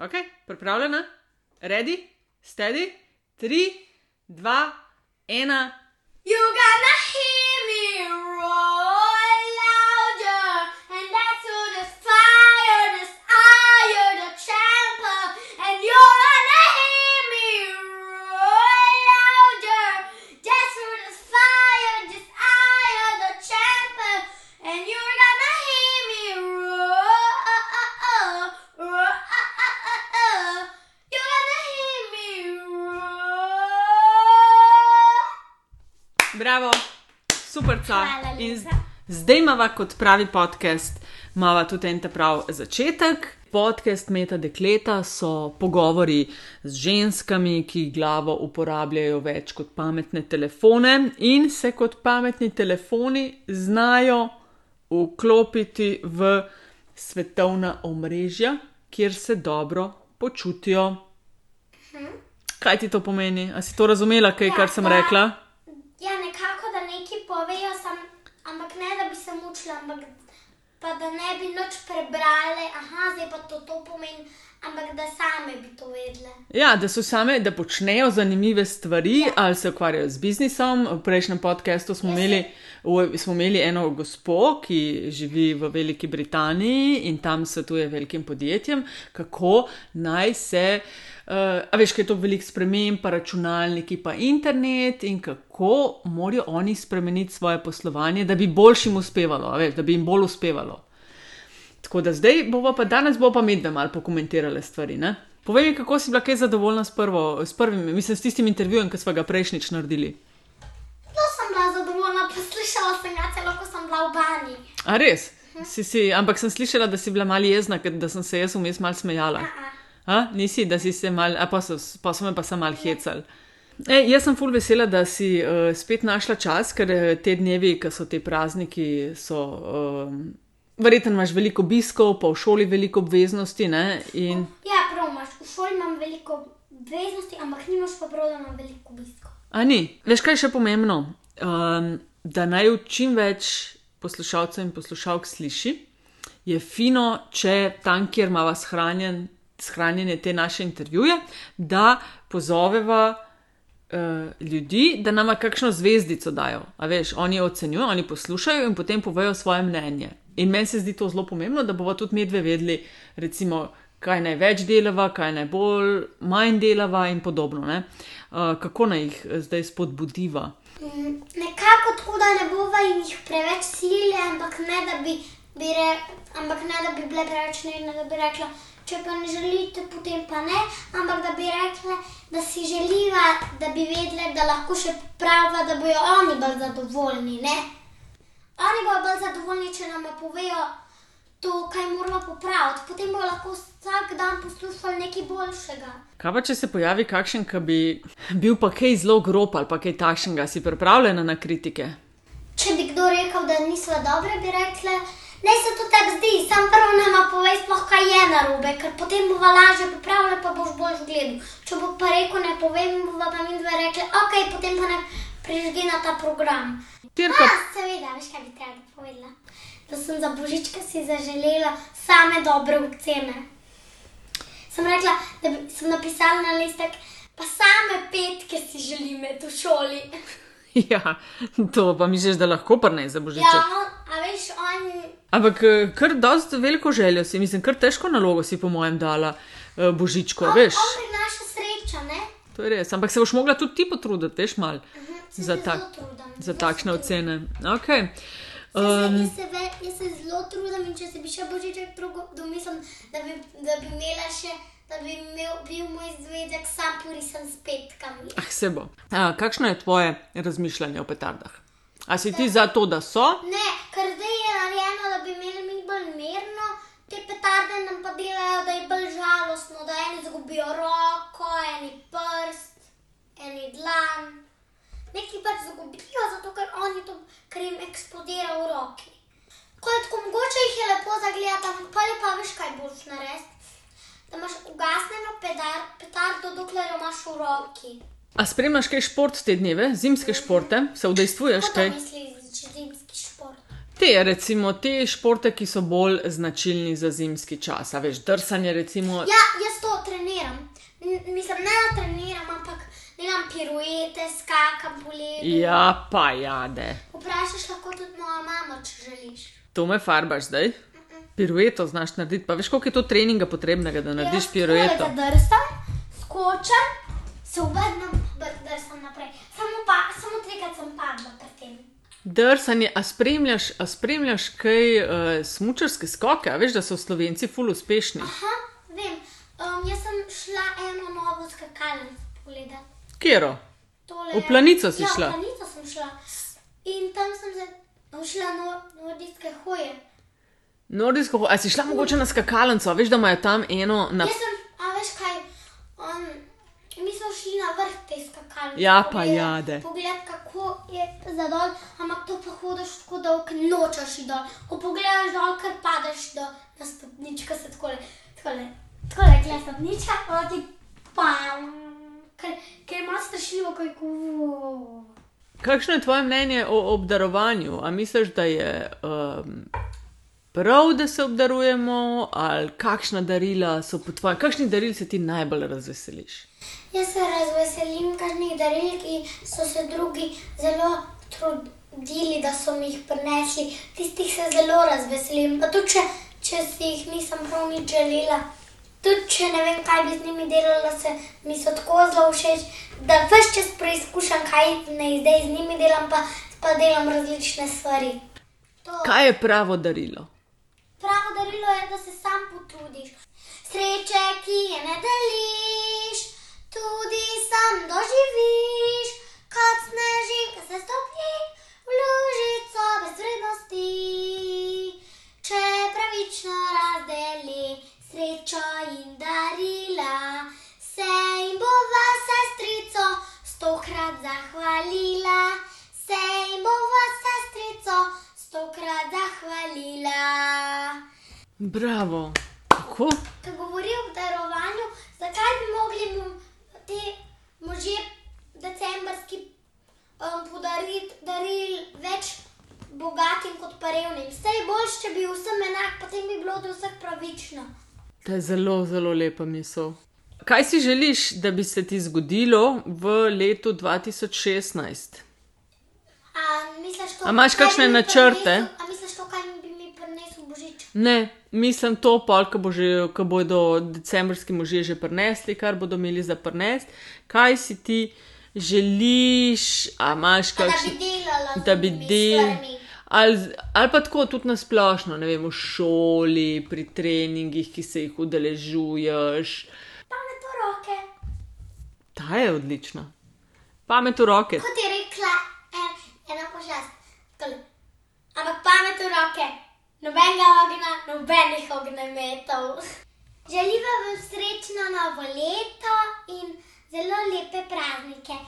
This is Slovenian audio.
Ok, pripravljena? Ready, steady, tri, dva, ena. You're gonna Bravo, super Hvala ca. In z- lepa. zdaj imamo kot pravi podcast, imamo tudi en ta prav začetek. Podcast Meta Dekleta so pogovori z ženskami, ki glavo uporabljajo več kot pametne telefone in se kot pametni telefoni znajo vklopiti v svetovna omrežja, kjer se dobro počutijo. Kaj ti to pomeni? A si to razumela, kaj, kar sem Ja, rekla? Ja, nekako da nekaj povejo, sam, ampak ne da bi se mučila, ampak pa da ne bi noč prebrali, aha, zdaj pa to, to pomeni, ampak da same bi to vedle. Ja, da so same, da počnejo zanimive stvari ja. ali se ukvarjajo z biznisom. V prejšnjem podkastu smo, imeli- v- smo imeli eno gospo, ki živi v Veliki Britaniji in tam svetuje velikim podjetjem, kako naj se. Uh, a veš, kaj je to veliko sprememb, pa računalniki, pa internet, in kako morajo oni spremeniti svoje poslovanje, da bi boljšim uspevalo, veš, da bi jim bolj uspevalo. Tako da zdaj bomo pa danes bomo pa medve malo pokomentirali stvari. Ne? Povej mi, kako si bila kaj zadovoljna s, prvo, s prvim, mislim, s tistim intervjujem, ki smo ga prejšnjič naredili. To sem bila zadovoljna, poslušala sem ga celo, ko sem bila v bani. A res? Si, si, ampak sem slišala, da si bila malo jezna, da sem se jaz vmes malo smejala. Aha. A? Nisi, da si se mal, a pa so, pa so me pa sem mal hecal. Ej, jaz sem ful vesela, da si uh, spet našla čas, ker eh, te dnevi, ki so te prazniki, so. Um, Verjetno imaš veliko obiskov, pa v šoli veliko obveznosti. Ne? In Ja, prav imaš, v šoli imam veliko obveznosti, ampak nimaš pa prav, da imam veliko obiskov. A ni. Veš, kaj je še pomembno? Um, da naj čim več poslušalcev in poslušalk sliši, je fino, če tam, kjer imamo shranjen, shranjene te naše intervjuje, da pozoveva uh, ljudi, da nama kakšno zvezdico dajo. A veš, oni jo ocenjujejo, oni poslušajo in potem povejo svoje mnenje. In meni se zdi to zelo pomembno, da bomo tudi medve vedeli, recimo, kaj naj več delava, kaj naj bolj, manj delava in podobno. ne. Uh, kako naj jih eh, zdaj spodbudiva? Mm, Nekako tako, da ne bova jih preveč silili, ampak ne da bi, bi, re, ampak ne, da bi bile preveč nežne, da bi rekla, če pa ne želite, potem pa ne, ampak da bi rekla, da si želiva, da bi vedele, da lahko še pravijo, da bojo oni bolj zadovoljni. Ne? Oni bodo bolj zadovoljni, če nam povejo to, kaj moramo popraviti. Potem bodo lahko vsak dan poslušali nekaj boljšega. Kaj pa, če se pojavi kakšen, ki bi bil pa kaj zelo grob ali pa kaj takšnega, si pripravljena na kritike? Če bi kdo rekel, da niso dobre, bi rekla, ne se to tako zdi, sam prvo nama povej, sploh kaj je narobe, ker potem bova lažje popravila, pa boš bolj gledal. Če bo pa rekel, ne povem, bova pa mi dve rekli, ok, potem pa ne prižgi na ta program. Tirka, Ah, seveda, veš kaj bi treba povedala. Da sem za božička si zaželela same dobre ocene. Sem rekla, da bi, sem napisala na listek, pa same petke si želim v šoli. ja, to pa misliš, da lahko prnej za božiček. Ja, veš, on Ampak eh, kar dosti veliko željo si, mislim, kar težko nalogo si po mojem dala uh, božičko, veš. On prinaša srečo, ne? To je res, ampak se boš mogla tudi ti potruditi, veš mal, Se za, zelo tak, trudim, za takšne se ocene. Okay. trudim. Um, Jaz se, ve, jaz se zelo trudim in če se bi še božiček drugo domislim, da bi, da bi imela še, da bi imel, bil moj zvezek sam porisan s petkami. ah, se bo. A, kakšno je tvoje razmišljanje o petardah? A si ti za to, da so? Ne, ker zdaj je narejeno, da bi imeli mi bolj mirno, te petarde nam pa delajo, da je bolj žalostno, da eni izgubijo roko, eni prst, eni dlan. Neki pač izgubijo, zato ker oni to, ker jim eksplodira v roki. Ko je tako mogoče jih je lepo zagledati, ampak pa je pa veš, kaj boš narediti. Da imaš ugasnjeno pedar, petardo, dokler jo imaš v roki. A spremljaš kaj šport te dneve, zimske športe, se udejstvuješ kaj? Te, recimo, te športe, ki so bolj značilni za zimski čas. A veš, drsanje, recimo. Ja, jaz to, treniram. N mislim, ne da treniram, ampak delam piruete, skakam po ledu. Ja, pa jade. Vprašaš lahko tudi mojo mamo, če želiš. To me farbaš zdaj? Pirueto znaš narediti. Pa veš, koliko je to treninga potrebnega, da narediš Jaz pirueto? takole Zadrsam, skočim, se obrnem, br- drsam naprej. Samo, pa, samo trikrat sem padla pri tem. Drsanje, a spremljaš, a spremljaš kaj uh, smučarske skoke? A veš, da so Slovenci ful uspešni? Aha, vem. Um, jaz sem šla eno novo skakalnico pogledat. Kjero? Tole V Planico si ja, šla? V planico sem šla. In tam sem se šla no, nordijske hoje. Nordijsko, ho- a si šla mogoče na skakalnico? Veš, da imajo tam eno na. Jaz sem, a veš kaj, um, mi smo šli na vrh skakalnice. Ja, pa pogledat- jade. Pogled, kako je zadol, ampak to pa hodiš tako dolgo, nočeš iti dol. Ko pogledaš dol, kar padeš do na stopnička, se takole, takole, takole, kle stopnička, pa ti pam. Ker, ker ima strašljivo, kaj ko. Kakšno je tvoje mnenje o obdarovanju? A misliš, da je um, prav, da se obdarujemo, ali kakšna darila so po tvojem, kakšni daril se ti najbolj razveseliš? Jaz se razveselim kakšnih daril, ki so se drugi zelo trudili, da so mi jih prinesli. Tistih se zelo razveselim. Pa tudi, če, če si jih nisem prav nič želela. Tudi, če ne vem, kaj bi z njimi delala, se mi so tako zelo všeč, da vse čas preizkušam, kaj naj zdaj z njimi delam, pa, pa delam različne stvari. To. Kaj je pravo darilo? Pravo darilo je, da se sam potrudiš. Sreče, ki je ne deliš, Bravo. Kako? Ko govori o darovanju, zakaj bi mogli mu ti možje decembrski um, podariti daril več bogatim kot pa revnim? Vse je boljše, če bi vsem enak, potem bi bilo do vseh pravično. To je zelo, zelo lepa misel. Kaj si želiš, da bi se ti zgodilo v letu 2016? A, misliš, to, A imaš kakšne načrte? prinesel- A misliš to, kaj bi mi prinesel Božič? Ne, mislim to, pol, ko, bo že, ko bodo decembrski možje že prinesli, kar bodo imeli za prnest. Kaj si ti želiš, a imaš da bi delala z Da bi drugimi del. stvarmi. Ali, ali pa tako tudi na splošno, ne vem, v šoli, pri treningih, ki se jih udeležuješ. Pamet v roke. Ta je odlična. Pamet v roke. Kot je rekla en, ena pošast. Ampak pamet v roke. Nobenega ognja, nobenih ognjemetov. Želiva vam srečno novo leto in zelo lepe praznike.